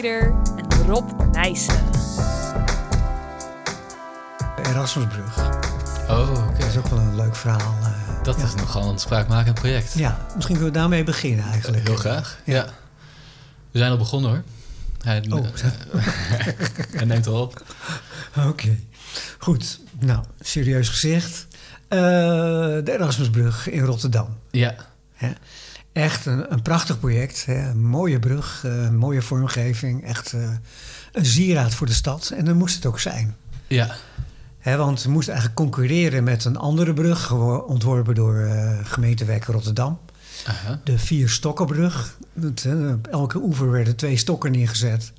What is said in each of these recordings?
Snijder en Rob Nijssen. De Erasmusbrug. Oh. Dat is ook wel een leuk verhaal. eh. Dat ja. is nogal een spraakmakend project. Ja, misschien kunnen we daarmee beginnen eigenlijk. Heel graag. Ja. We zijn al begonnen hoor. Hij, Oh. hij neemt al op. Oké, goed. Nou, serieus gezegd. Eh, de Erasmusbrug in Rotterdam. Ja. Hè? Echt een, een prachtig project. Hè? Een mooie brug, eh, een mooie vormgeving. Echt eh, een sieraad voor de stad. En dat moest het ook zijn. Ja. Hè, want we moesten eigenlijk concurreren met een andere brug, ontworpen door eh gemeentewerk Rotterdam. De Vierstokkenbrug. Dat, eh, op elke oever werden twee stokken neergezet.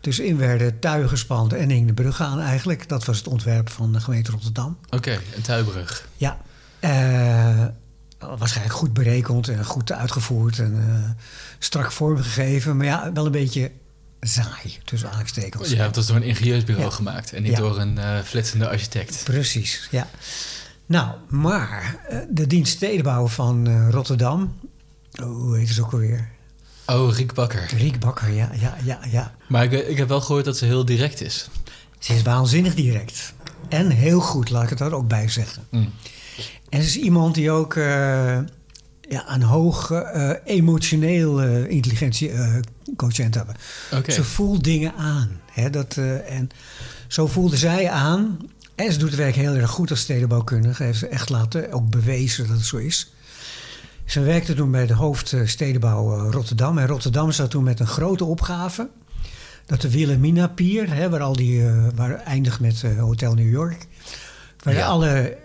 Tussenin werden tuigen gespand en hing de brug aan eigenlijk. Dat was het ontwerp van de gemeente Rotterdam. Oké, een tuibrug. Ja, waarschijnlijk goed berekend en goed uitgevoerd en eh, strak vormgegeven. Maar ja, wel een beetje saai, tussen aanhalingstekens. Ja, dat is door een ingenieusbureau Ja. gemaakt en niet Ja. door een eh flitsende architect. Precies, ja. Nou, maar eh, de dienst stedenbouw van Rotterdam... oh, hoe heet ze ook alweer? Oh, Riek Bakker. Riek Bakker, ja, ja, ja, ja. Maar ik, ik heb wel gehoord dat ze heel direct is. Ze is waanzinnig direct. En heel goed, laat ik het er ook bij zeggen. Mm. En ze is iemand die ook eh, ja, een hoog eh, emotioneel eh, intelligentie eh quotient hebben. Oké. Ze voelt dingen aan. Hè, dat, en zo voelde zij aan. En ze doet het werk heel erg goed als stedenbouwkundige. Heeft ze echt laten, ook bewezen dat het zo is. Ze werkte toen bij de hoofdstedenbouw Rotterdam. En Rotterdam zat toen met een grote opgave. Dat de Wilhelmina Pier, hè, waar, al die, waar eindigt met Hotel New York. Waar Ja. alle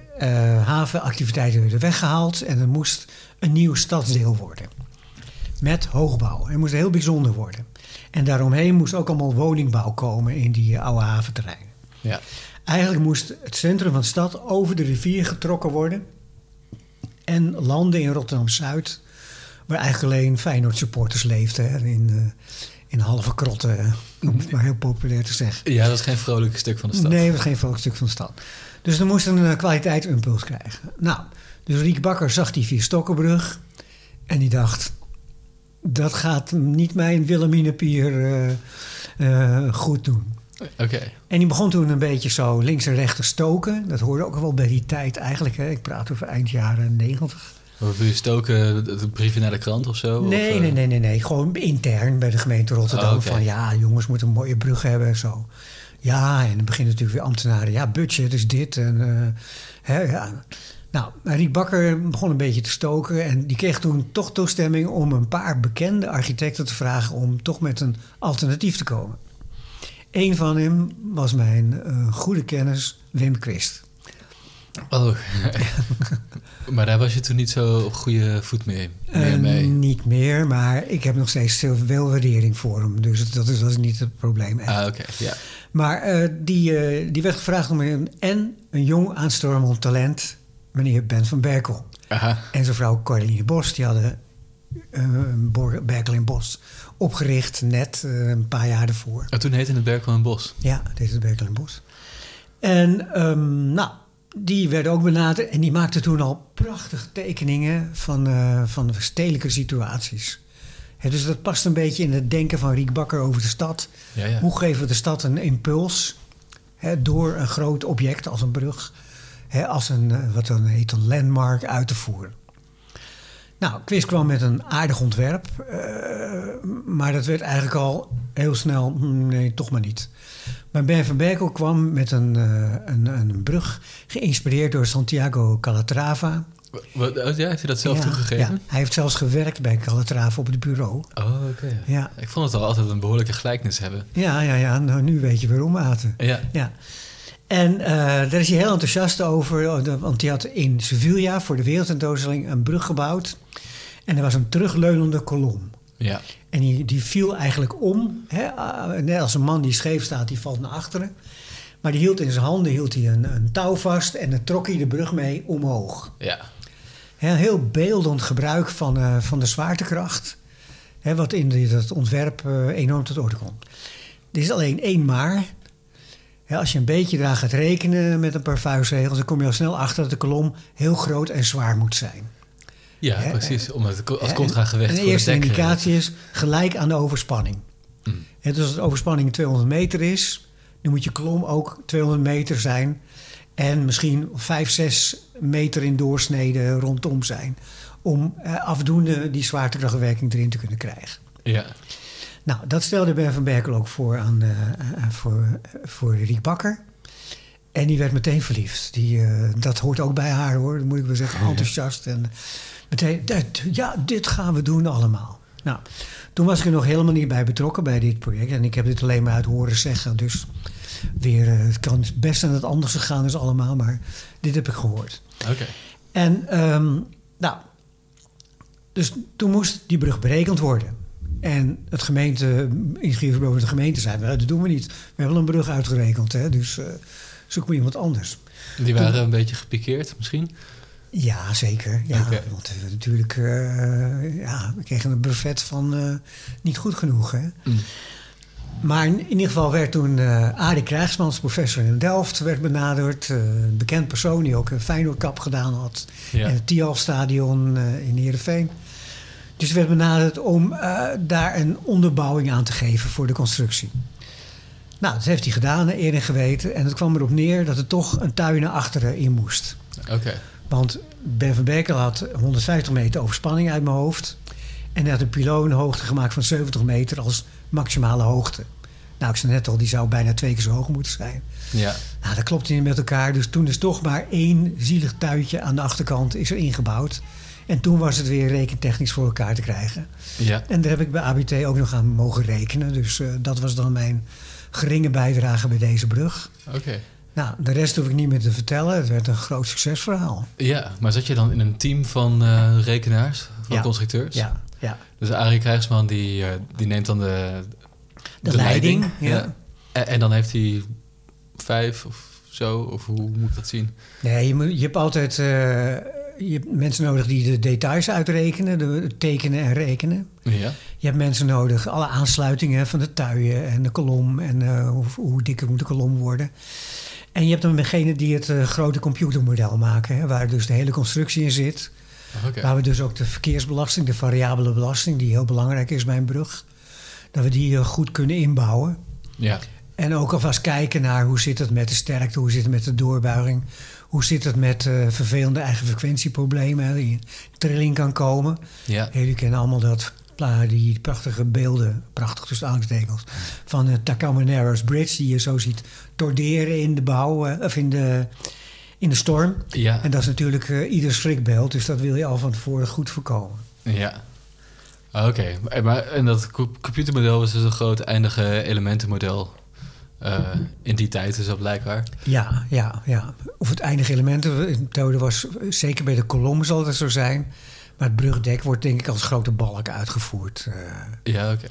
havenactiviteiten werden weggehaald. En er moest een nieuw stadsdeel worden. Met hoogbouw. Het moest heel bijzonder worden. En daaromheen moest ook allemaal woningbouw komen in die eh, oude haventerreinen. Ja. Eigenlijk moest het centrum van de stad over de rivier getrokken worden. En landen in Rotterdam-Zuid, waar eigenlijk alleen Feyenoord supporters leefden. Hè, in, eh, in halve krotten, eh, om het maar heel populair te zeggen. ja, dat is geen vrolijk stuk van de stad. Nee, het was geen vrolijk stuk van de stad. Dus er moest een uh, kwaliteitsimpuls krijgen. Nou, dus Riek Bakker zag die Vierstokkenbrug en die dacht... dat gaat niet mijn Wilhelminapier eh, eh, goed doen. Oké. En die begon toen een beetje zo links en rechts te stoken. Dat hoorde ook wel bij die tijd eigenlijk. Hè. Ik praat over eind jaren negentig. Wat wil je stoken? Brieven naar de krant of zo? Nee, of, eh, nee, nee, nee, nee. Gewoon intern bij de gemeente Rotterdam. Oh. Van ja, jongens moeten een mooie brug hebben en zo. Ja, en dan beginnen natuurlijk weer ambtenaren. Ja, budget is dit. En, eh, hè, ja. Nou, Riek Bakker begon een beetje te stoken. En die kreeg toen toch toestemming om een paar bekende architecten te vragen... om toch met een alternatief te komen. Een van hem was mijn eh, goede kennis Wim Christ. Oh. maar daar was je toen niet zo op goede voet mee, meer Eh, mee. Niet meer, maar ik heb nog steeds veel veel waardering voor hem. Dus dat is, dat is niet het probleem. echt. Ah, oké. Ja. Maar eh, die, eh, die werd gevraagd om een, en een jong aanstormend talent, meneer Ben van Berkel. Aha. En zijn vrouw Caroline Bos, die hadden Berkel in Bos opgericht, net een paar jaar ervoor. En toen heette het Berkel en Bos. Ja, dit is Berkel in Bos. En ehm, nou, die werden ook benaderd en die maakten toen al prachtige tekeningen van, eh, van de stedelijke situaties. Dus dat past een beetje in het denken van Riek Bakker over de stad. Ja, ja. Hoe geven we de stad een impuls door een groot object als een brug, als een, eh, wat dan heet, een landmark uit te voeren? Nou, Quist kwam met een aardig ontwerp, eh, maar dat werd eigenlijk al heel snel, hm, nee, toch maar niet. Maar Ben van Berkel kwam met een, eh, een, een brug, geïnspireerd door Santiago Calatrava. Wat, oh, ja, heeft hij dat zelf Ja, toegegeven? Ja, hij heeft zelfs gewerkt bij Calatrava op het bureau. Oh, oké. Ja, Ik vond het al altijd een behoorlijke gelijkenis hebben. ja, ja, ja nou, nu weet je waarom, Maarten. Ja. Ja. En eh, daar is hij heel enthousiast over, want hij had in Sevilla voor de wereldtentoonstelling een brug gebouwd. En er was een terugleunende kolom. Ja. En die, die viel eigenlijk om. Hè? ah, Net als een man die scheef staat, die valt naar achteren. Maar die hield in zijn handen hield hij een, een touw vast en dan trok hij de brug mee omhoog. Ja. Hè, Een heel beeldend gebruik van, eh, van de zwaartekracht. Hè, wat in dit het ontwerp eh, enorm tot orde komt. Er is alleen één maar. Hè, als je een beetje daar gaat rekenen met een paar vuistregels... dan kom je al snel achter dat de kolom heel groot en zwaar moet zijn. Ja, Hè, precies. Om het als Hè, contragewicht en voor de eerste de indicatie is gelijk aan de overspanning. Mm. En dus als de overspanning 200 meter is, dan moet je kolom ook 200 meter zijn. En misschien 5, 6 meter in doorsnede rondom zijn. Om eh, afdoende die zwaartekrachtwerking erin te kunnen krijgen. Ja. Nou, dat stelde Ben van Berkel ook voor aan eh, eh, voor, voor Riek Bakker. En die werd meteen verliefd. Die, eh, dat hoort ook bij haar hoor, dat moet ik wel zeggen. Enthousiast. En meteen, dat- ja, dit gaan we doen allemaal. Nou, toen was ik er nog helemaal niet bij betrokken bij dit project. En ik heb dit alleen maar uit horen zeggen. Dus weer, eh, het kan best aan het anders gegaan is allemaal. Maar dit heb ik gehoord. Oké. En ehm, nou, dus toen moest die brug berekend worden. En het gemeente, ingenieursbureau van de gemeente zei, "Nou, dat doen we niet. We hebben een brug uitgerekend, hè, dus eh, zoek maar iemand anders. Die waren een beetje gepikeerd misschien? Ja, zeker. Ja. Want eh, natuurlijk, eh, ja, we kregen een buffet van eh, niet goed genoeg. Hè? Mm. Maar in, in ieder geval werd toen eh Arie Krijgsmans, professor in Delft, werd benaderd. Een bekend persoon die ook een Feyenoordkap gedaan had. Ja. En het Tialf-stadion in Heerenveen. Dus werd benaderd om daar een onderbouwing aan te geven voor de constructie. Nou, dat heeft hij gedaan, eer en geweten. En het kwam erop neer dat er toch een tuin naar achteren in moest. Oké. Want Ben van Berkel had 150 meter overspanning uit mijn hoofd. En hij had een pyloonhoogte gemaakt van 70 meter als maximale hoogte. Nou, ik zei net al, die zou bijna twee keer zo hoog moeten zijn. Ja. Nou, dat klopte niet met elkaar. Dus toen is toch maar één zielig tuintje aan de achterkant is er ingebouwd. En toen was het weer rekentechnisch voor elkaar te krijgen. Ja. En daar heb ik bij ABT ook nog aan mogen rekenen. Dus eh, dat was dan mijn geringe bijdrage bij deze brug. Oké. Nou, de rest hoef ik niet meer te vertellen. Het werd een groot succesverhaal. Ja, maar zat je dan in een team van eh, rekenaars, van Ja. constructeurs? Ja, ja. Dus Arie Krijgsman die, eh, die neemt dan de, De leiding, ja. En, en dan heeft hij vijf of zo, of hoe moet ik dat zien? Nee, je, moet, je hebt altijd eh, je hebt mensen nodig die de details uitrekenen, de tekenen en rekenen. Ja. Je hebt mensen nodig, alle aansluitingen van de tuien en de kolom en hoe, hoe dikker moet de kolom worden. En je hebt dan degene die het eh, grote computermodel maken, hè, waar dus de hele constructie in zit. Waar we dus ook de verkeersbelasting, de variabele belasting, die heel belangrijk is bij een brug, dat we die eh, goed kunnen inbouwen. Ja. En ook alvast kijken naar hoe zit het met de sterkte, hoe zit het met de doorbuiging, hoe zit het met eh, vervelende eigen frequentieproblemen, hè, die in trilling kan komen. Ja. Jullie kennen allemaal dat, die prachtige beelden, prachtig tussen aanstekens, van de Tacoma Narrows Bridge, die je zo ziet torderen in de bouw, eh, of in de, in de storm. Ja. En dat is natuurlijk eh, ieder schrikbeeld, dus dat wil je al van tevoren goed voorkomen. Ja. Oké, maar en dat co- computermodel was dus een groot eindige elementenmodel eh, in die tijd, dus dat blijkbaar. Ja, ja, ja. Of het eindige elementenmethode was zeker bij de kolom zal het zo zijn. Maar het brugdek wordt denk ik als grote balk uitgevoerd. eh. Ja, oké.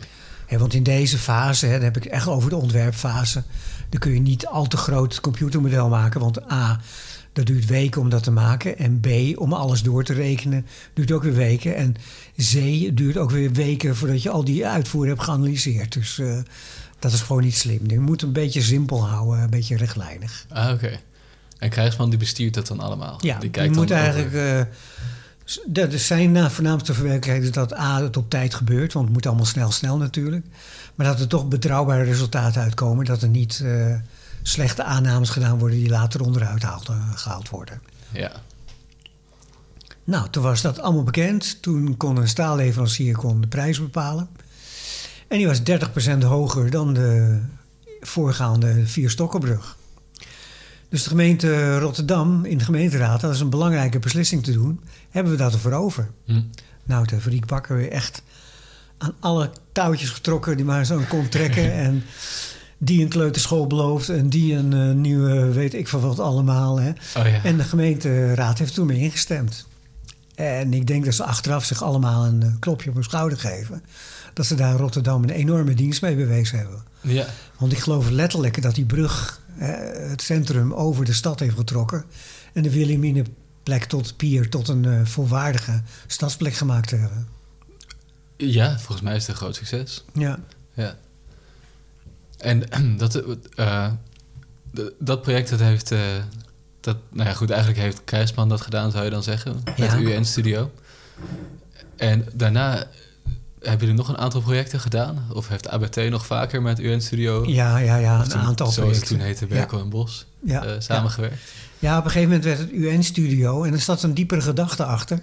Want in deze fase, hè, dan heb ik echt over de ontwerpfase... dan kun je niet al te groot computermodel maken. Want A, dat duurt weken om dat te maken. En B, om alles door te rekenen, duurt ook weer weken. En C, het duurt ook weer weken voordat je al die uitvoer hebt geanalyseerd. Dus eh, dat is gewoon niet slim. Je moet een beetje simpel houden, een beetje rechtlijnig. Ah, oké. En Krijgsman die bestuurt dat dan allemaal? Ja, die je kijkt moet dan over- eigenlijk... eh, s- dat is zijn na- voornaamste verwerkelijkheid is dat A, het op tijd gebeurt. Want het moet allemaal snel, snel natuurlijk. Maar dat er toch betrouwbare resultaten uitkomen. Dat er niet eh, slechte aannames gedaan worden die later onderuit haald- eh, gehaald worden. Ja. Nou, toen was dat allemaal bekend. Toen kon een staalleverancier kon de prijs bepalen. En die was 30% hoger dan de voorgaande Vierstokkenbrug. Dus de gemeente Rotterdam in de gemeenteraad, dat is een belangrijke beslissing te doen, hebben we dat ervoor over. Hm. Nou, de Riek Bakker weer echt aan alle touwtjes getrokken die maar zo kon trekken. en die een kleuterschool belooft en die een eh, nieuwe, weet ik van wat allemaal. Hè. Oh ja. En de gemeenteraad heeft toen mee ingestemd. En ik denk dat ze achteraf zich allemaal een eh, klopje op hun schouder geven. Dat ze daar in Rotterdam een enorme dienst mee bewezen hebben. Ja. Want ik geloof letterlijk dat die brug het centrum over de stad heeft getrokken. En de Wilhelminaplek tot Pier tot een eh, volwaardige stadsplek gemaakt hebben. ja, volgens mij is het een groot succes. Ja. Ja. En dat, eh, d- dat project, dat heeft... eh, dat, nou ja, goed, eigenlijk heeft Krijgsman dat gedaan, zou je dan zeggen. Met Ja. UN Studio. En daarna hebben jullie nog een aantal projecten gedaan? Of heeft ABT nog vaker met UN Studio? Ja, ja, ja, een toen- aantal Zoals het projecten. toen heette, Berko en Bos, Ja, eh, ja. samengewerkt. Ja, op een gegeven moment werd het UN-studio en er zat een diepere gedachte achter.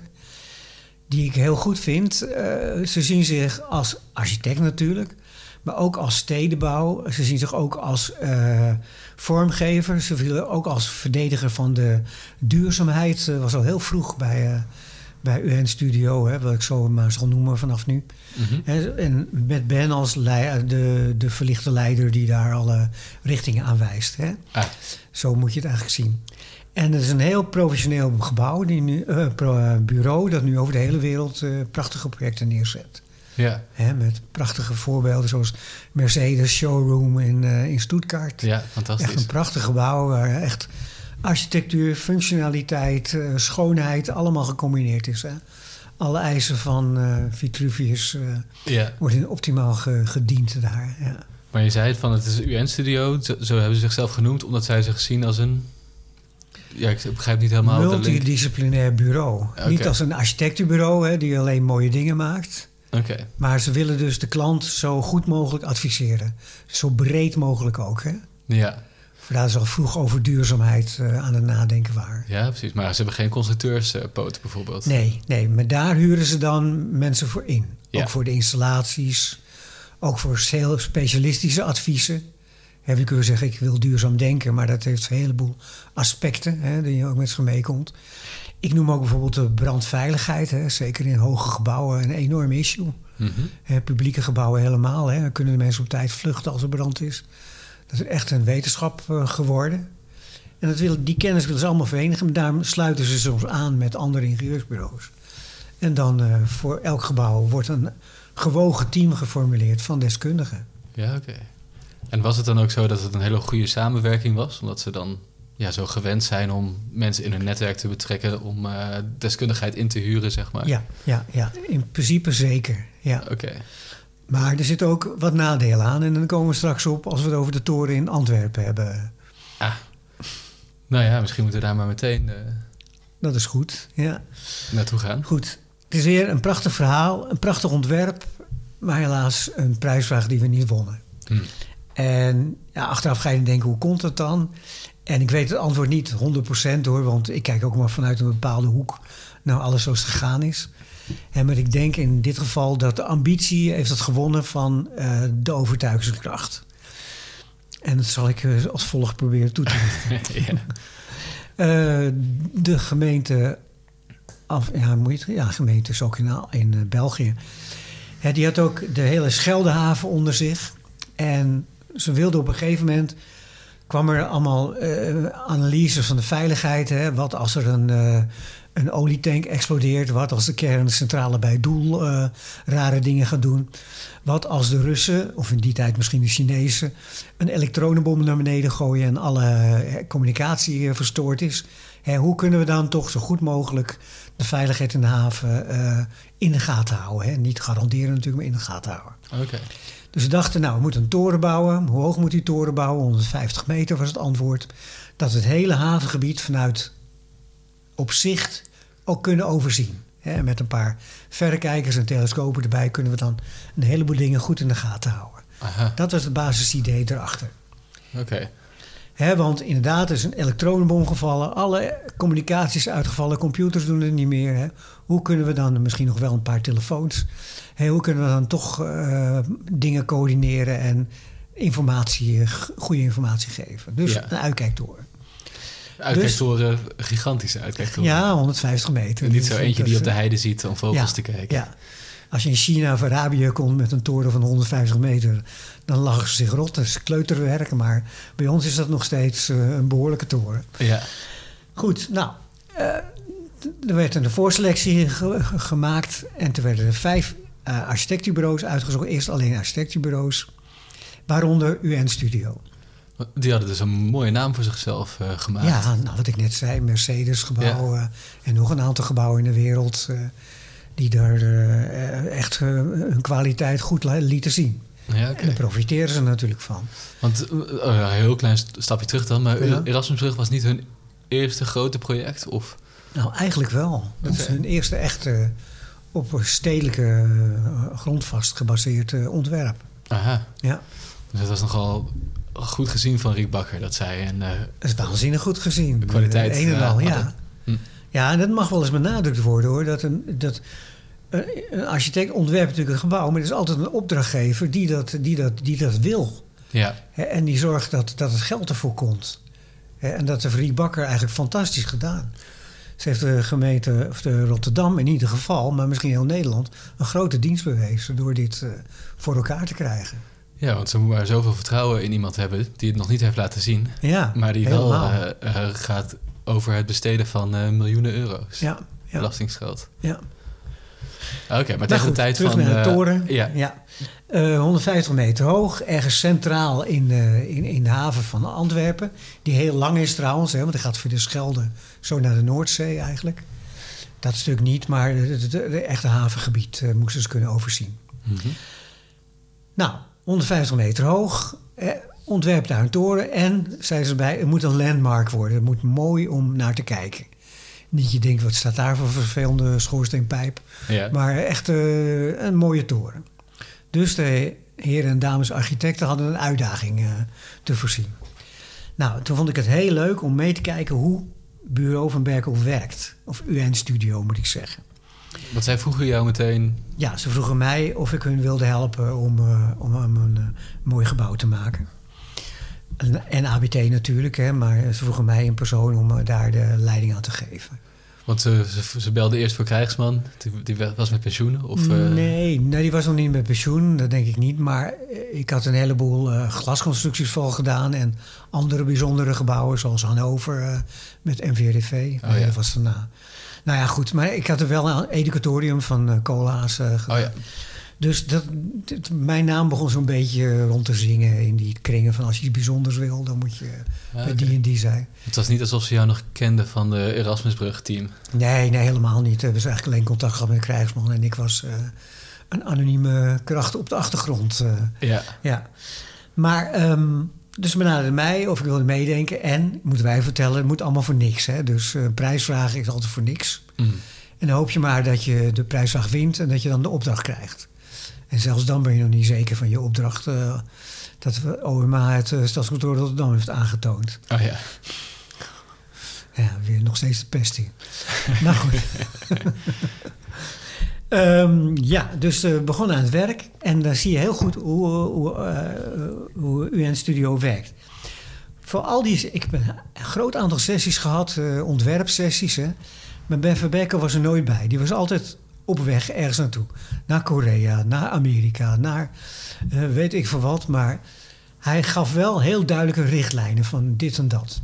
Die ik heel goed vind. Eh, ze zien zich als architect natuurlijk, maar ook als stedenbouw. Ze zien zich ook als eh, vormgever. Ze willen ook als verdediger van de duurzaamheid. Dat was al heel vroeg bij, bij UN-studio, hè, wat ik zo maar zal noemen vanaf nu. Mhm. En met Ben als de, de verlichte leider die daar alle richtingen aan wijst. Hè. Ah, Zo moet je het eigenlijk zien. En het is een heel professioneel gebouw, die nu, eh, eh, bureau, dat nu over de hele wereld eh, prachtige projecten neerzet. ja, Hè, met prachtige voorbeelden zoals Mercedes Showroom in, eh, in Stuttgart. ja, Echt fantastisch. een prachtig gebouw waar echt architectuur, functionaliteit, eh, schoonheid allemaal gecombineerd is. Hè. Alle eisen van eh, Vitruvius eh, Ja, worden optimaal ge- gediend daar. Ja. maar je zei het van het is UN-studio, zo, zo hebben ze zichzelf genoemd, omdat zij zich zien als een... Ja, ik begrijp niet helemaal. Multidisciplinair bureau. Niet als een architectenbureau hè, die alleen mooie dingen maakt. Oké, Maar ze willen dus de klant zo goed mogelijk adviseren. Zo breed mogelijk ook. Hè? ja. Vandaar ze al vroeg over duurzaamheid eh, aan het nadenken waren. ja, precies. Maar ze hebben geen constructeurspoot bijvoorbeeld. Nee, nee, maar daar huren ze dan mensen voor in. Ja. Ook voor de installaties. Ook voor heel specialistische adviezen. Heb je kunnen zeggen, ik wil duurzaam denken, maar dat heeft een heleboel aspecten hè, die je ook met zich meekomt. Ik noem ook bijvoorbeeld de brandveiligheid. Hè, zeker in hoge gebouwen een enorm issue. Mhm. Hè, publieke gebouwen helemaal. Hè, dan kunnen de mensen op tijd vluchten als er brand is. Dat is echt een wetenschap eh, geworden. En dat wil, die kennis willen ze allemaal verenigen. Maar daarom sluiten ze soms aan met andere ingenieursbureaus. En dan eh, voor elk gebouw wordt een gewogen team geformuleerd van deskundigen. Ja, oké. En was het dan ook zo dat het een hele goede samenwerking was? Omdat ze dan ja, zo gewend zijn om mensen in hun netwerk te betrekken... om eh, deskundigheid in te huren, zeg maar? Ja, ja, ja, in principe zeker. Ja. Oké. Maar er zitten ook wat nadelen aan. En dan komen we straks op als we het over de toren in Antwerpen hebben. Ah. Nou ja, misschien moeten we daar maar meteen eh, Dat is goed. Ja. naartoe gaan. Goed, het is weer een prachtig verhaal, een prachtig ontwerp, maar helaas een prijsvraag die we niet wonnen. Hm. En ja, achteraf ga je denken, hoe komt dat dan? En ik weet het antwoord niet 100% hoor, want ik kijk ook maar vanuit een bepaalde hoek naar alles zoals het gegaan is. En maar ik denk in dit geval dat de ambitie heeft het gewonnen van eh, de overtuigingskracht. En dat zal ik eh, als volgt proberen toe te lichten. ja. Eh, de gemeente, af, ja, moet je het, ja, gemeente is ook in, in België. Hè, die had ook de hele Scheldehaven onder zich. En ze wilden op een gegeven moment kwam er allemaal eh, analyses van de veiligheid. Hè? Wat als er een, eh, een olietank explodeert? Wat als de kerncentrale bij Doel eh, rare dingen gaat doen? Wat als de Russen, of in die tijd misschien de Chinezen, een elektronenbom naar beneden gooien en alle communicatie verstoord is? Hè, hoe kunnen we dan toch zo goed mogelijk de veiligheid in de haven in de gaten houden? Hè? Niet garanderen natuurlijk, maar in de gaten houden. Oké. Dus we dachten, nou, we moeten een toren bouwen. Hoe hoog moet die toren bouwen? 150 meter was het antwoord. Dat we het hele havengebied vanuit op zicht ook kunnen overzien. Hè, met een paar verrekijkers en telescopen erbij kunnen we dan een heleboel dingen goed in de gaten houden. Aha. Dat was het basisidee erachter. Oké. Want inderdaad, er is een elektronenbom gevallen. Alle communicaties is uitgevallen. Computers doen het niet meer. Hoe kunnen we dan, misschien nog wel een paar telefoons... Hoe kunnen we dan toch eh, dingen coördineren... en informatie, eh, goede informatie geven. Dus Ja. een uitkijktoren. Uitkijktoren, gigantische uitkijktoren. Ja, 150 meter. En niet zo Dus eentje die op de heide ziet om vogels ja, te kijken. Ja. Als je in China of Arabië komt met een toren van 150 meter... dan lachen ze zich rot. Dat is kleuterwerk. Maar bij ons is dat nog steeds eh, een behoorlijke toren. Ja. Goed, nou, eh, er werd een voorselectie ge- ge- gemaakt en toen werden er vijf eh, architectenbureaus uitgezocht. Eerst alleen architectenbureaus, waaronder UN Studio. Die hadden dus een mooie naam voor zichzelf gemaakt. Ja, nou, wat ik net zei, Mercedes gebouwen en nog een aantal gebouwen in de wereld die daar eh, echt eh, hun kwaliteit goed li- lieten zien. Ja. En daar profiteren ze natuurlijk van. Want, eh, oh een heel klein st- stapje terug dan. Maar Ja. Erasmusbrug was niet hun eerste grote project? Of? Nou, eigenlijk wel. Dat is hun eerste echte op een stedelijke grondvast gebaseerd ontwerp. Aha. Ja. Dus het was nogal goed gezien van Riek Bakker dat zij een. Uh, dat is waanzinnig goed gezien. De kwaliteit. een en al, ja. Ja, en dat mag wel eens benadrukt worden hoor. Dat een, dat een architect ontwerpt natuurlijk een gebouw, maar er is altijd een opdrachtgever die dat, die dat, die dat wil. Ja. En die zorgt dat, dat het geld ervoor komt. En dat heeft Riek Bakker eigenlijk fantastisch gedaan. Ze heeft de gemeente, of de Rotterdam in ieder geval, maar misschien heel Nederland, een grote dienst bewezen door dit eh, voor elkaar te krijgen. Ja, want ze moet maar zoveel vertrouwen in iemand hebben die het nog niet heeft laten zien. Ja, Maar die helemaal. wel eh, eh, gaat over het besteden van eh, miljoenen euro's. ja, ja, Belastingsgeld. ja. Oké, maar Maar tegen goed, de tijd terug van... naar de eh, toren. Ja, Eh, 150 meter hoog, ergens centraal in, eh, in, in de haven van Antwerpen. Die heel lang is trouwens, hè, want die gaat via de Schelde zo naar de Noordzee eigenlijk. Dat stuk niet, maar het echte havengebied eh, moesten ze kunnen overzien. Mhm. Nou, 150 meter hoog, ontwerp daar een toren. En, zei ze erbij, het moet een landmark worden. Het moet mooi om naar te kijken. Niet je denkt, wat staat daar voor vervelende schoorsteenpijp. ja. Maar echt eh, een mooie toren. Dus de heren en dames architecten hadden een uitdaging eh, te voorzien. Nou, toen vond ik het heel leuk om mee te kijken hoe Bureau van Berkel werkt. Of UN Studio moet ik zeggen. Want zij vroegen jou meteen... Ja, ze vroegen mij of ik hun wilde helpen om, eh, om, een mooi gebouw te maken. En, ABT natuurlijk, hè, maar ze vroegen mij in persoon om eh, daar de leiding aan te geven. Want ze, ze, ze belden eerst voor krijgsman. Die, die was met pensioen? Of, eh, Nee, nee, die was nog niet met pensioen, dat denk ik niet. Maar eh, ik had een heleboel eh, glasconstructies vol gedaan en andere bijzondere gebouwen, zoals Hannover eh, met NVRV. Oh, Nee, ja. Dat was daarna. Nou ja, goed, maar ik had er wel een educatorium van eh Cola's eh, gedaan. Oh ja. Dus dat, mijn naam begon zo'n beetje rond te zingen in die kringen van als je iets bijzonders wil, dan moet je Ah, die en die zijn. Het was niet alsof ze jou nog kenden van de Erasmusbrug-team. Nee, nee, helemaal niet. We hebben eigenlijk alleen contact gehad met de krijgsman en ik was eh, een anonieme kracht op de achtergrond. eh. Ja. Ja, maar ehm, dus ze benaderden mij of ik wilde meedenken. En, moeten wij vertellen, het moet allemaal voor niks. Hè? Dus eh prijsvragen is altijd voor niks. Mm. En dan hoop je maar dat je de prijsvraag wint en dat je dan de opdracht krijgt. En zelfs dan ben je nog niet zeker van je opdracht. eh, dat we OMA het eh, Stadskantoor Rotterdam heeft aangetoond. Oh ja. Ja, weer nog steeds de pest hier. nou goed. Ehm, ja, dus we begonnen aan het werk. En dan zie je heel goed hoe, hoe, eh, hoe UN Studio werkt. Voor al die... Ik heb een groot aantal sessies gehad, eh, ontwerpsessies. Hè. Maar Ben Verbekker was er nooit bij. Die was altijd op weg ergens naartoe. Naar Korea, naar Amerika, naar eh, weet ik veel wat. Maar hij gaf wel heel duidelijke richtlijnen van dit en dat.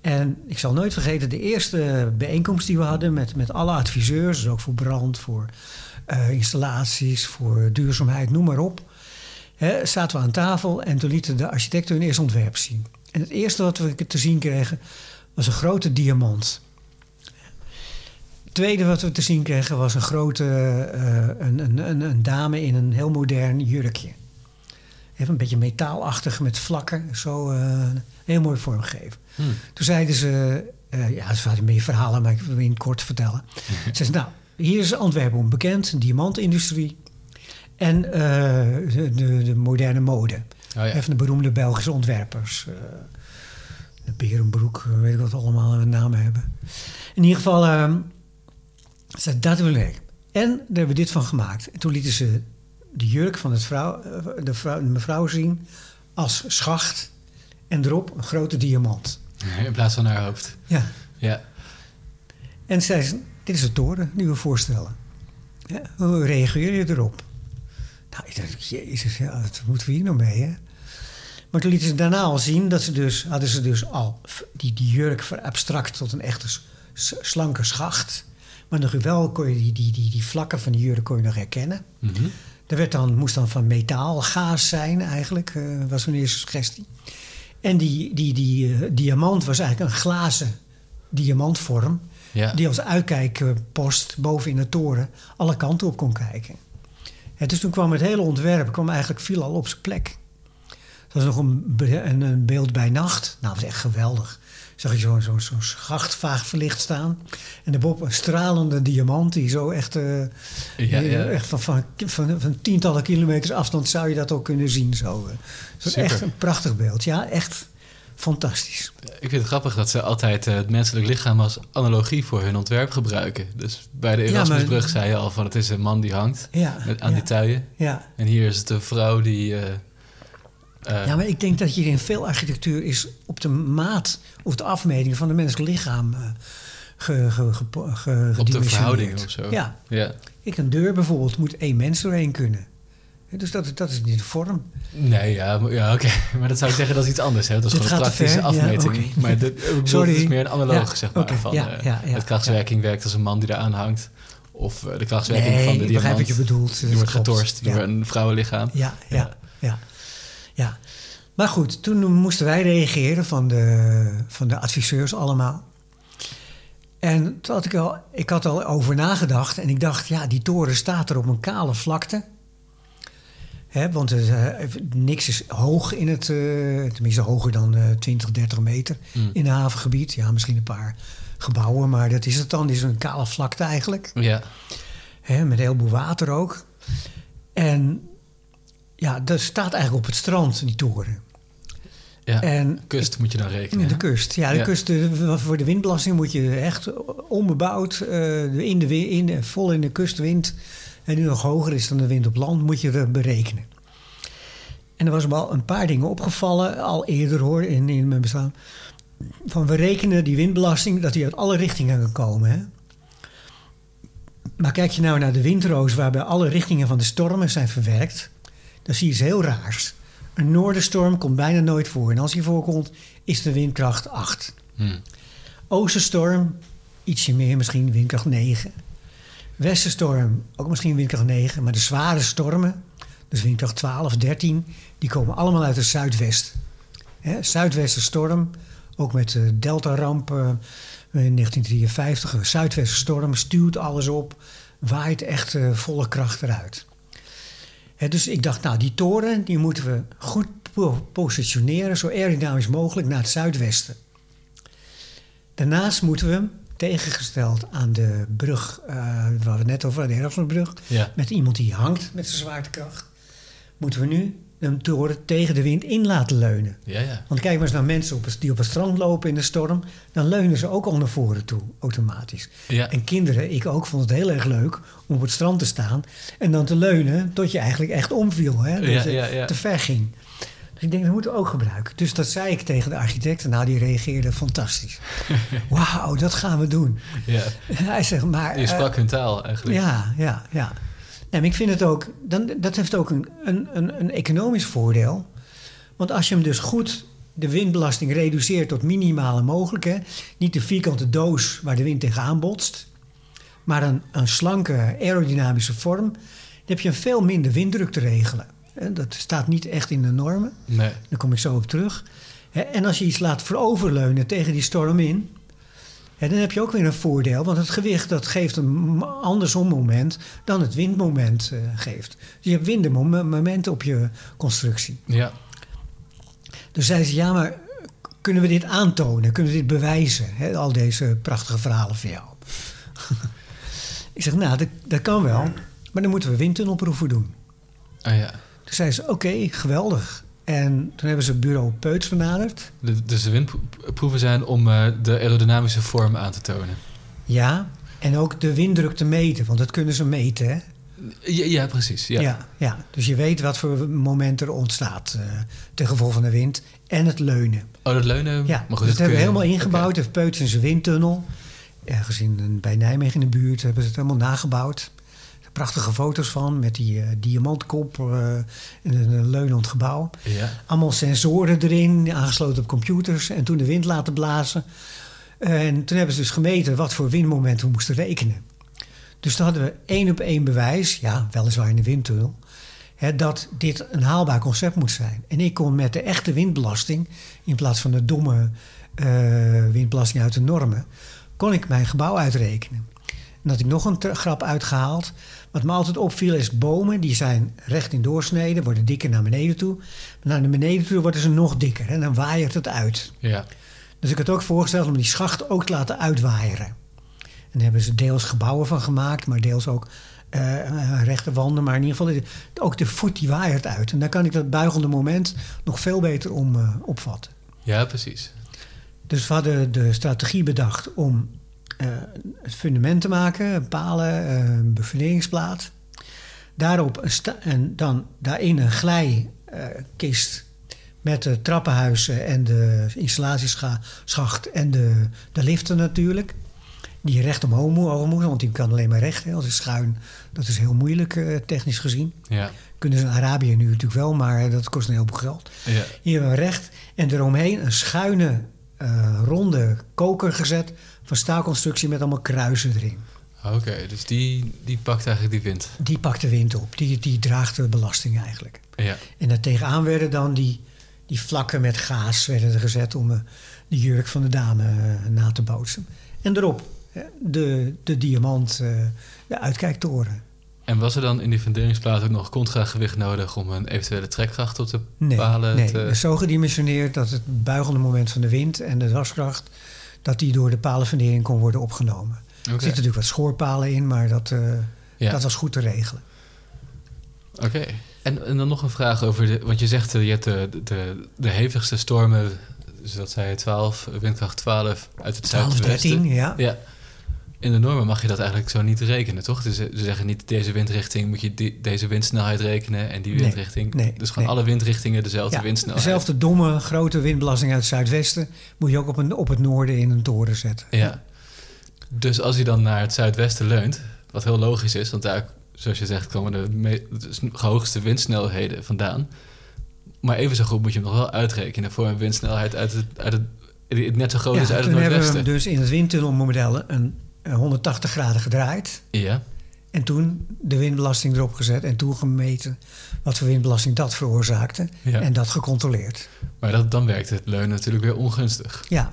En ik zal nooit vergeten, de eerste bijeenkomst die we hadden met, met alle adviseurs, dus ook voor brand, voor eh, installaties, voor duurzaamheid, noem maar op. Zaten we aan tafel en toen lieten de architecten hun eerste ontwerp zien. En het eerste wat we te zien kregen was een grote diamant. Tweede wat we te zien kregen was een grote eh, een, een, een, een dame in een heel modern jurkje. Even een beetje metaalachtig met vlakken, zo eh, heel mooi vormgegeven. Hm. Toen zeiden ze, eh, ja, ze hadden meer verhalen, maar ik wil het kort vertellen. Ze zeiden, nou, hier is Antwerpen onbekend, diamantindustrie en de, de, de moderne mode. Oh ja. Even de beroemde Belgische ontwerpers. de Berenbroek, weet ik wat allemaal een namen hebben. In ieder geval, eh, zei, dat wil ik. En daar hebben we dit van gemaakt. En toen lieten ze de jurk van het vrouw, eh, de, vrouw, de mevrouw zien als schacht. En erop een grote diamant. In plaats van haar hoofd. Ja. Ja. En zei ze, dit is de toren die we voorstellen. Ja, hoe reageer je erop? Nou, ik dacht, jezus, ja, wat moeten we hier nou mee, hè? Maar toen lieten ze daarna al zien dat ze dus, hadden ze dus al die, die jurk verabstrakt tot een echte slanke schacht. Maar nog wel kon je die, die, die, die vlakken van die jurk kon je nog herkennen. Mhm. Er werd dan, moest dan van metaal gaas zijn eigenlijk, eh, was een eerste suggestie. En die, die, die eh, diamant was eigenlijk een glazen diamantvorm... Ja. die als uitkijkpost boven in de toren alle kanten op kon kijken. En dus toen kwam het hele ontwerp kwam eigenlijk viel al op zijn plek. Dat was nog een, een beeld bij nacht. Nou, dat was echt geweldig. Zag je zo'n zo, zo'n schacht vaag verlicht staan. En daarboven een stralende diamant die zo echt... eh, Ja, ja. Echt van, van, van, van tientallen kilometers afstand zou je dat ook kunnen zien. Zo. eh. Super. echt een prachtig beeld. Ja, echt fantastisch. Ik vind het grappig dat ze altijd eh, het menselijk lichaam als analogie voor hun ontwerp gebruiken. Dus bij de Erasmusbrug zei je al van het is een man die hangt Ja, met, aan die tuien. ja. En hier is het een vrouw die... eh, ja, maar ik denk dat hier in veel architectuur is op de maat of de afmeting van het menselijk lichaam ge, ge, ge, ge- op de gedimensioneerd. verhoudingen of zo. Ja, ja. ik een deur bijvoorbeeld moet één mens doorheen kunnen. Dus dat, dat is niet de vorm. Nee, ja, ja oké. Maar dat zou ik zeggen, dat is iets anders. Hè? Dat is Dit gewoon een praktische. Ja, afmeting. Maar dit, Sorry. is meer een analoog, Ja, zeg maar. Van, Ja, het krachtswerking werkt als een man die eraan hangt. Of de krachtswerking Nee, van de ik begrijp diamant. wat je bedoelt. Die wordt getorst door een vrouwenlichaam. Ja, ja, ja, ja. Maar goed, toen moesten wij reageren van de, van de adviseurs allemaal. En toen had ik, al, ik had al over nagedacht en ik dacht, ja, die toren staat er op een kale vlakte. Hè, want het, eh, niks is hoog in het, eh, tenminste hoger dan eh 20, 30 meter Mm. in het havengebied. Ja, misschien een paar gebouwen, maar dat is het dan. Is een kale vlakte eigenlijk. Ja. Hè, met een heleboel water ook. En ja, dat staat eigenlijk op het strand, die toren. ja. En Kust moet je dan rekenen. de hè? kust. Ja, de Ja. kust. eh, voor de windbelasting moet je echt onbebouwd, eh, in de, in, de- vol in de kustwind. En die nog hoger is dan de wind op land, moet je er berekenen. En er was me al een paar dingen opgevallen, al eerder hoor, in, in mijn bestaan. Van we rekenen die windbelasting dat die uit alle richtingen kan komen. Hè? Maar kijk je nou naar de windroos, waarbij alle richtingen van de stormen zijn verwerkt, dan zie je iets heel raars. Een noordenstorm komt bijna nooit voor. En als die voorkomt, is de windkracht 8. Hm. Oostenstorm, ietsje meer, misschien windkracht 9. Westenstorm, ook misschien windkracht 9. Maar de zware stormen, dus windkracht 12, 13, die komen allemaal uit het zuidwest. Zuidwestenstorm, ook met de Delta-ramp eh, in 1953. Een zuidwestenstorm stuwt alles op, waait echt eh, volle kracht eruit. Dus ik dacht, nou, die toren die moeten we goed po- positioneren, zo aerodynamisch mogelijk naar het zuidwesten. Daarnaast moeten we hem, tegengesteld aan de brug, eh, waar we het net over hadden, de Erasmusbrug, Ja. met iemand die hangt met zijn zwaartekracht, moeten we nu hem tegen de wind in laten leunen. Ja, ja. Want kijk maar eens naar mensen op die op het strand lopen in de storm, dan leunen ze ook al naar voren toe, automatisch. Ja. En kinderen, ik ook, vond het heel erg leuk om op het strand te staan en dan te leunen tot je eigenlijk echt omviel, hè? dat je te ver ging. Dus ik denk, dat moeten we ook gebruiken. Dus dat zei ik tegen de architect en nou, die reageerde fantastisch. Wauw, dat gaan we doen. ja. Hij zegt, maar... Je eh, sprak hun taal eigenlijk. ja, ja, ja. Nee, maar ik vind het ook, dan, dat heeft ook een, een, een, een economisch voordeel. Want als je hem dus goed, de windbelasting reduceert tot minimale mogelijk, hè, niet de vierkante doos waar de wind tegenaan botst, maar een, een slanke aerodynamische vorm, dan heb je een veel minder winddruk te regelen. Dat staat niet echt in de normen. Nee. Daar kom ik zo op terug. En als je iets laat vooroverleunen tegen die storm in, hè, dan heb je ook weer een voordeel. Want het gewicht dat geeft een andersom moment dan het windmoment eh, geeft. Dus je hebt windmomenten op je constructie. Ja. Dus zei ze, ja, maar kunnen we dit aantonen? Kunnen we dit bewijzen? Al deze prachtige verhalen van jou. ik zeg, nou, dat, dat kan wel. Maar dan moeten we windtunnelproeven doen. Ah ja. Toen zei ze, oké, geweldig. En toen hebben ze bureau Peuts benaderd. De- Dus de windproeven zijn om eh, de aerodynamische vorm aan te tonen. Ja, en ook de winddruk te meten, want dat kunnen ze meten. Hè? Ja, ja precies. Ja. Ja. Ja, Dus je weet wat voor moment er ontstaat eh ten gevolge van de wind en het leunen. Oh, dat leunen. Ja, maar goed, dus dat hebben we helemaal ingebouwd. Heeft Peuts in zijn windtunnel. Ergens in, bij Nijmegen in de buurt hebben ze het helemaal nagebouwd. Prachtige foto's van met die eh, diamantkop eh, in een, leunend gebouw. Ja. Allemaal sensoren erin, aangesloten op computers. En toen de wind laten blazen. En toen hebben ze dus gemeten wat voor windmoment we moesten rekenen. Dus toen hadden we één op één bewijs, ja, weliswaar in de windtunnel, hè, dat dit een haalbaar concept moet zijn. En ik kon met de echte windbelasting, in plaats van de domme eh, windbelasting uit de normen, kon ik mijn gebouw uitrekenen. En had ik nog een grap uitgehaald. Wat me altijd opviel is bomen die zijn recht in doorsneden, worden dikker naar beneden toe. Maar naar beneden toe worden ze nog dikker en dan waaiert het uit. Ja. Dus ik had ook voorgesteld om die schacht ook te laten uitwaaieren. En daar hebben ze deels gebouwen van gemaakt, maar deels ook eh, rechte wanden. Maar in ieder geval, ook de voet die waaiert uit. En dan kan ik dat buigende moment nog veel beter om eh, opvatten. ja, precies. Dus we hadden de strategie bedacht om eh, het fundament te maken, palen, eh, een befunderingsplaat. Daarop een en dan daarin een glijkist met de trappenhuizen en de installatieschacht en de, de liften natuurlijk. Die recht omhoog mo- moeten, want die kan alleen maar recht. Hè. Als het schuin, dat is heel moeilijk eh, technisch gezien. Ja. Kunnen ze in Arabië nu natuurlijk wel, maar dat kost een heleboel geld. Ja. Hier hebben we recht en eromheen een schuine ronde koker gezet van staalconstructie met allemaal kruisen erin. Oké, dus die, die pakt eigenlijk die wind. Die pakt de wind op, die, die draagt de belasting eigenlijk. Ja. En daar tegenaan werden dan die, die vlakken met gaas werden er gezet om eh, de jurk van de dame eh, na te bootsen. En erop de, de diamant, eh, de uitkijktoren. En was er dan in die funderingsplaat ook nog contragewicht nodig om een eventuele trekkracht op de Nee, palen nee te... zo gedimensioneerd dat het buigende moment van de wind en de daskracht... dat die door de palenfundering kon worden opgenomen. Er zitten natuurlijk wat schoorpalen in, maar dat, eh, Ja. dat was goed te regelen. Oké. En, en dan nog een vraag over de... Want je zegt, eh, je hebt de, de, de hevigste stormen... Dus dat zei je 12, windkracht 12 uit het 12, zuidwesten. 13, ja. Ja. In de normen mag je dat eigenlijk zo niet rekenen, toch? Dus ze zeggen niet deze windrichting moet je die- deze windsnelheid rekenen en die windrichting. nee, dus gewoon nee. alle windrichtingen dezelfde Ja, windsnelheid. dezelfde domme grote windbelasting uit het zuidwesten... moet je ook op, een, op het noorden in een toren zetten. Ja. Dus als hij dan naar het zuidwesten leunt, wat heel logisch is, want daar, zoals je zegt, komen de me- de hoogste windsnelheden vandaan. Maar even zo goed moet je hem nog wel uitrekenen voor een windsnelheid uit het, uit het, net zo groot Ja, is uit het toen hebben we noordwesten. dus in het windtunnelmodel een 180 graden gedraaid... Ja, En toen de windbelasting erop gezet en toen gemeten wat voor windbelasting dat veroorzaakte. Ja. En dat gecontroleerd. maar dat, dan werkt het leunen natuurlijk weer ongunstig. Ja.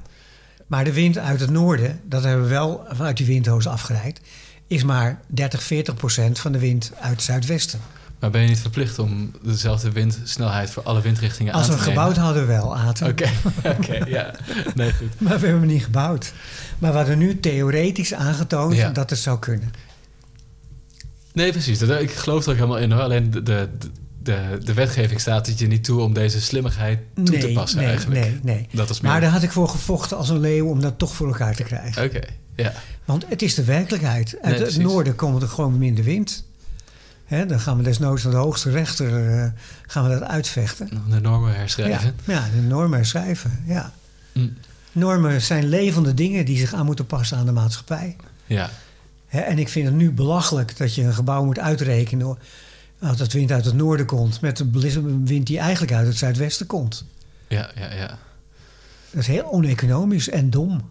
Maar de wind uit het noorden, dat hebben we wel vanuit die windhoos afgeleid, is maar 30, 40 procent van de wind uit het zuidwesten. Maar ben je niet verplicht om dezelfde windsnelheid voor alle windrichtingen Als aan we te nemen? gebouwd hadden wel, Aten. Oké, oké, ja. Nee, goed. Maar we hebben hem niet gebouwd. Maar we hadden nu theoretisch aangetoond Ja. dat het zou kunnen. Nee, precies. Dat, ik geloof er ook helemaal in hoor. Alleen de, de, de, de wetgeving staat het je niet toe om deze slimmigheid toe te passen nee, eigenlijk. nee, nee. Dat is meer... Maar daar had ik voor gevochten als een leeuw om dat toch voor elkaar te krijgen. Oké, ja. Want het is de werkelijkheid. Uit Nee, het noorden komt er gewoon minder wind. Hè, dan gaan we desnoods naar de hoogste rechter eh, gaan we dat uitvechten. De normen herschrijven. Ja, ja, de normen herschrijven. Ja. Mm. Normen zijn levende dingen die zich aan moeten passen aan de maatschappij. Ja, Hè, en ik vind het nu belachelijk dat je een gebouw moet uitrekenen... als het wind uit het noorden komt... met de wind die eigenlijk uit het zuidwesten komt. ja, ja, ja. Dat is heel oneconomisch en dom.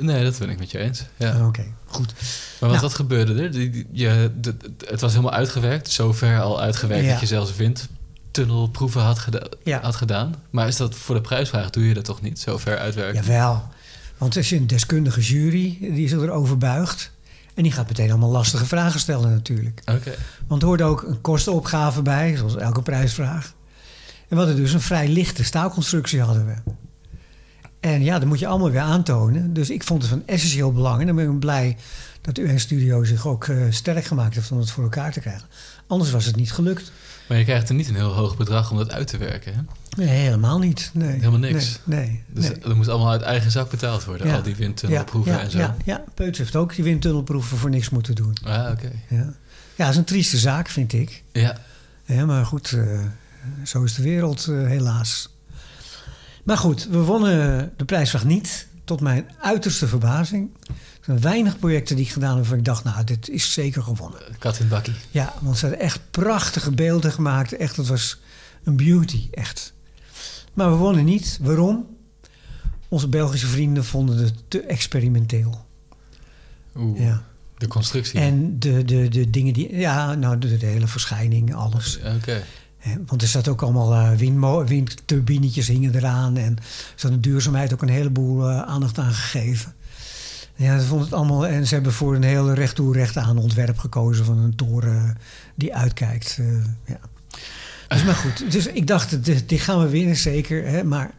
Nee, dat ben ik met je eens. Ja. Oké, goed. Maar wat, Nou. wat gebeurde er? Je, de- het was helemaal uitgewerkt. Zover al uitgewerkt Ja. dat je zelfs windtunnelproeven had, geda- Ja. had gedaan. Maar is dat voor de prijsvraag doe je dat toch niet? Zover uitwerken? Jawel. Want als je een deskundige jury, die zich erover buigt... en die gaat meteen allemaal lastige vragen stellen natuurlijk. Oké. Want er hoort ook een kostenopgave bij, zoals elke prijsvraag. En we hadden dus een vrij lichte staalconstructie hadden we. En ja, dat moet je allemaal weer aantonen. Dus ik vond het van essentieel belang. En dan ben ik blij dat UN Studio zich ook eh, sterk gemaakt heeft om het voor elkaar te krijgen. Anders was het niet gelukt. Maar je krijgt er niet een heel hoog bedrag om dat uit te werken. Hè? Nee, helemaal niet. Nee. Helemaal niks. Nee, nee. Dus nee. dat moet allemaal uit eigen zak betaald worden. Ja. Al die windtunnelproeven ja, ja, en zo. Ja, ja, Peuts heeft ook die windtunnelproeven voor niks moeten doen. Ah, oké. Ja, ja dat is een trieste zaak, vind ik. Ja. Ja, maar goed, eh, zo is de wereld eh, helaas. Maar goed, we wonnen de prijsvraag niet. Tot mijn uiterste verbazing. Er zijn weinig projecten die ik gedaan heb waarvan ik dacht, nou, dit is zeker gewonnen. Kat in bakkie. Ja, want ze hadden echt prachtige beelden gemaakt. Echt, het was een beauty, echt. Maar we wonnen niet. Waarom? Onze Belgische vrienden vonden het te experimenteel. Oeh, Ja. de constructie. En de, de, de dingen die... Ja, nou, de, de hele verschijning, alles. Oké. Want er zat ook allemaal eh, windturbinetjes hingen eraan. En er zat de duurzaamheid ook een heleboel eh, aandacht aan gegeven. Ja, ze vonden het allemaal. En ze hebben voor een heel recht toe recht aan ontwerp gekozen van een toren die uitkijkt. eh, ja. Dus maar goed. Dus ik dacht, dit, gaan we winnen, zeker. Hè? Maar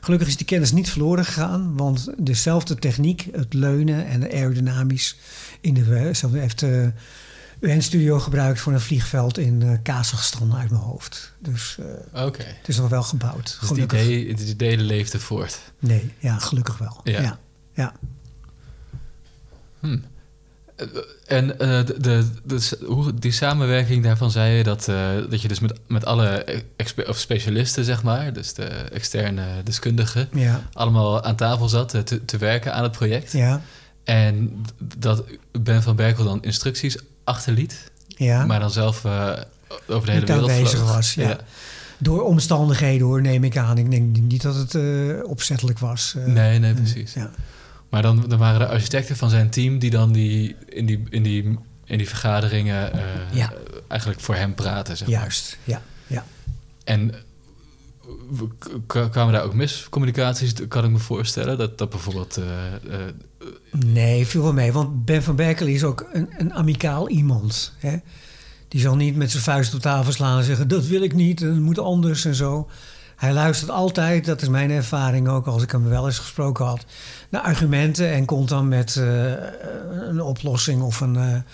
gelukkig is die kennis niet verloren gegaan. Want dezelfde techniek, het leunen en aerodynamisch... in de, ze heeft de UN-studio gebruikt voor een vliegveld in eh Kazachstan uit mijn hoofd. Dus eh, Oké. het is nog wel gebouwd. Dus het idee, het idee leefde voort. Nee, ja, gelukkig wel. Ja. ja. ja. Hm. En eh, de, de, de- hoe, die samenwerking daarvan zei je dat, dat je dus met, met alle of specialisten, zeg maar, dus de externe deskundigen, ja. allemaal aan tafel zat te, te werken aan het project. ja. En dat Ben van Berkel dan instructies achterliet, ja. maar dan zelf eh, over de hele Niet wereld aanwezig vloog. was, ja. Door omstandigheden hoor, neem ik aan. Ik denk niet dat het eh, opzettelijk was. eh. Nee, nee, precies. Ja. Maar dan, dan waren de architecten van zijn team die dan die, in, die, in, die, in die vergaderingen Ja. eigenlijk voor hem praten. Zeg maar. Juist, ja. ja. En kwamen daar ook miscommunicaties, kan ik me voorstellen? Dat, dat bijvoorbeeld... eh, eh, Nee, viel wel mee. Want Ben van Berkel is ook een, een amicaal iemand. Hè? Die zal niet met zijn vuist op tafel slaan en zeggen... dat wil ik niet, het moet anders en zo. Hij luistert altijd, dat is mijn ervaring ook... als ik hem wel eens gesproken had... naar argumenten en komt dan met eh, een oplossing of een...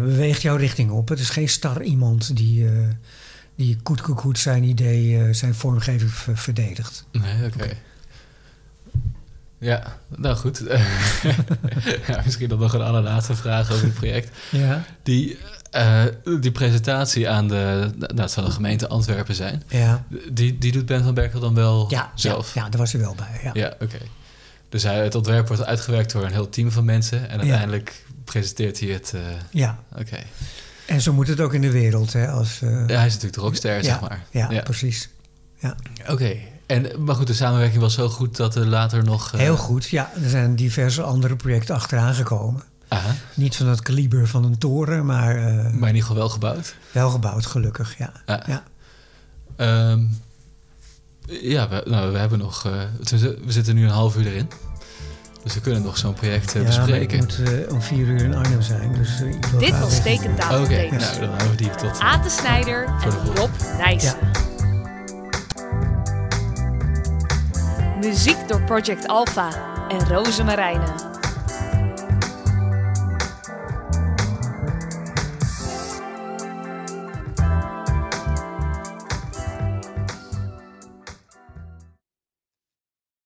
beweegt jouw richting op. Het is geen star iemand die, die koet, koet, koet zijn idee, eh, zijn vormgeving ver- verdedigt. nee, oké. Ja, nou goed. ja, misschien dan nog een allerlaatste vraag over het project. Ja, Die, eh, die presentatie aan de... Nou, het zal de gemeente Antwerpen zijn. ja. Die, die doet Ben van Berkel dan wel Ja, zelf? Ja, ja, daar was hij wel bij. Ja. Ja, oké. Dus hij, het ontwerp wordt uitgewerkt door een heel team van mensen. En uiteindelijk presenteert hij het... eh, ja. oké. En zo moet het ook in de wereld. Hè, als, eh, Ja, hij is natuurlijk de rockster, zeg maar. ja, Ja. precies. Oké. En, maar goed, de samenwerking was zo goed dat er later nog... eh, Heel goed. Ja, er zijn diverse andere projecten achteraan gekomen. Aha, Niet van het kaliber van een toren, maar eh, maar in ieder geval wel gebouwd. wel gebouwd, gelukkig. Ja. Ja. Ja. Ehm, ja, we, nou, we hebben nog... we zitten nu een half uur erin. Dus we kunnen nog zo'n project eh, ja, maar ik bespreken. moet eh, om vier uur in Arnhem zijn. Dus, ik wil Dit was weten- Oké, Tekentafeltekens. nou, dan houden we die tot... Aten Snijder en Rob Nijssen. Muziek door Project Alpha en Roze Marijnen.